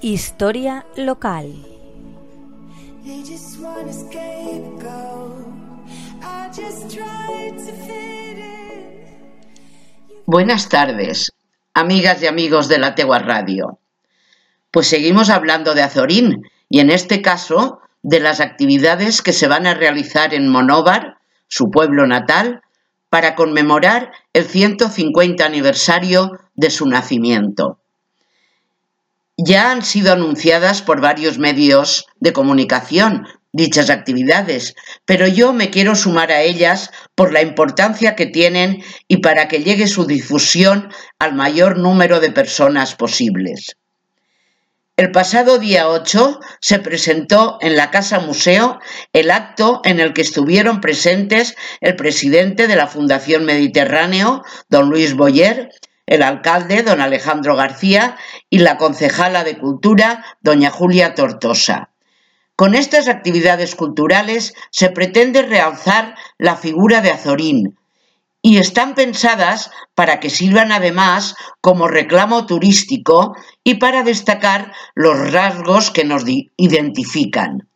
Historia local. Buenas tardes, amigas y amigos de la Tegua Radio. Pues seguimos hablando de Azorín y en este caso de las actividades que se van a realizar en Monóvar, su pueblo natal, para conmemorar el 150 aniversario de su nacimiento. Ya han sido anunciadas por varios medios de comunicación dichas actividades, pero yo me quiero sumar a ellas por la importancia que tienen y para que llegue su difusión al mayor número de personas posibles. El pasado día 8 se presentó en la Casa Museo el acto en el que estuvieron presentes el presidente de la Fundación Mediterráneo, don Luis Boyer, el alcalde, don Alejandro García, y la concejala de Cultura, doña Julia Tortosa. Con estas actividades culturales se pretende realzar la figura de Azorín, y están pensadas para que sirvan además como reclamo turístico y para destacar los rasgos que nos identifican.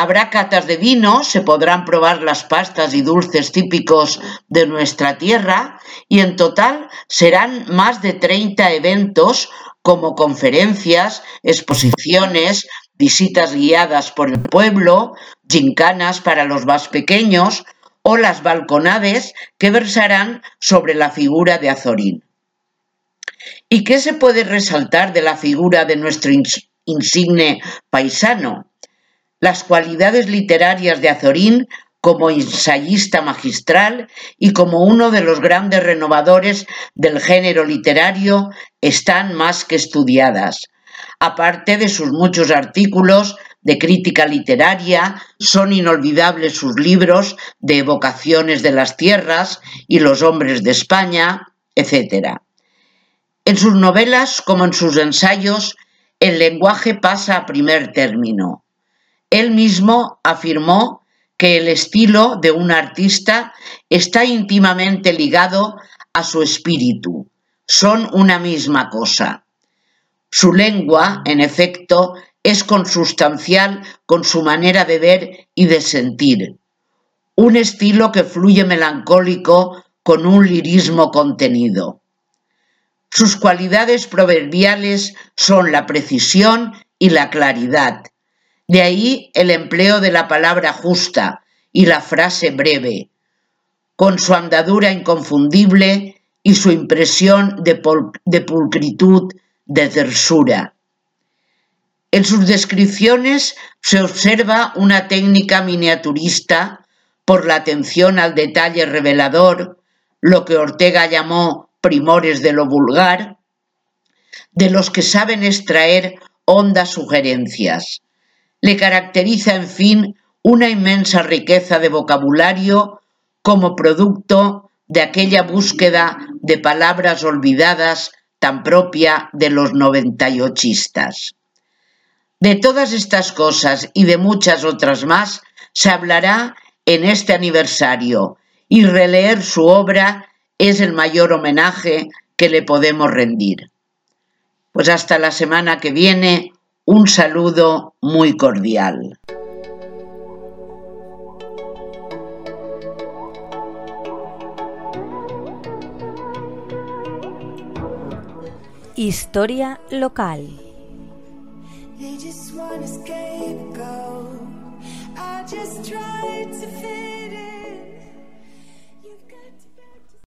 Habrá catas de vino, se podrán probar las pastas y dulces típicos de nuestra tierra y en total serán más de 30 eventos como conferencias, exposiciones, visitas guiadas por el pueblo, gincanas para los más pequeños, o las balconades que versarán sobre la figura de Azorín. ¿Y qué se puede resaltar de la figura de nuestro insigne paisano? Las cualidades literarias de Azorín como ensayista magistral y como uno de los grandes renovadores del género literario están más que estudiadas, aparte de sus muchos artículos de crítica literaria, son inolvidables sus libros de evocaciones de las tierras y los hombres de España, etc. En sus novelas, como en sus ensayos, el lenguaje pasa a primer término. Él mismo afirmó que el estilo de un artista está íntimamente ligado a su espíritu, son una misma cosa. Su lengua, en efecto, es consustancial con su manera de ver y de sentir, un estilo que fluye melancólico con un lirismo contenido. Sus cualidades proverbiales son la precisión y la claridad. De ahí el empleo de la palabra justa y la frase breve, con su andadura inconfundible y su impresión de, pulcritud, de tersura. En sus descripciones se observa una técnica miniaturista por la atención al detalle revelador, lo que Ortega llamó primores de lo vulgar, de los que saben extraer hondas sugerencias. Le caracteriza, en fin, una inmensa riqueza de vocabulario como producto de aquella búsqueda de palabras olvidadas tan propia de los noventaochistas. De todas estas cosas y de muchas otras más se hablará en este aniversario y releer su obra es el mayor homenaje que le podemos rendir. Pues hasta la semana que viene, un saludo muy cordial. Historia local.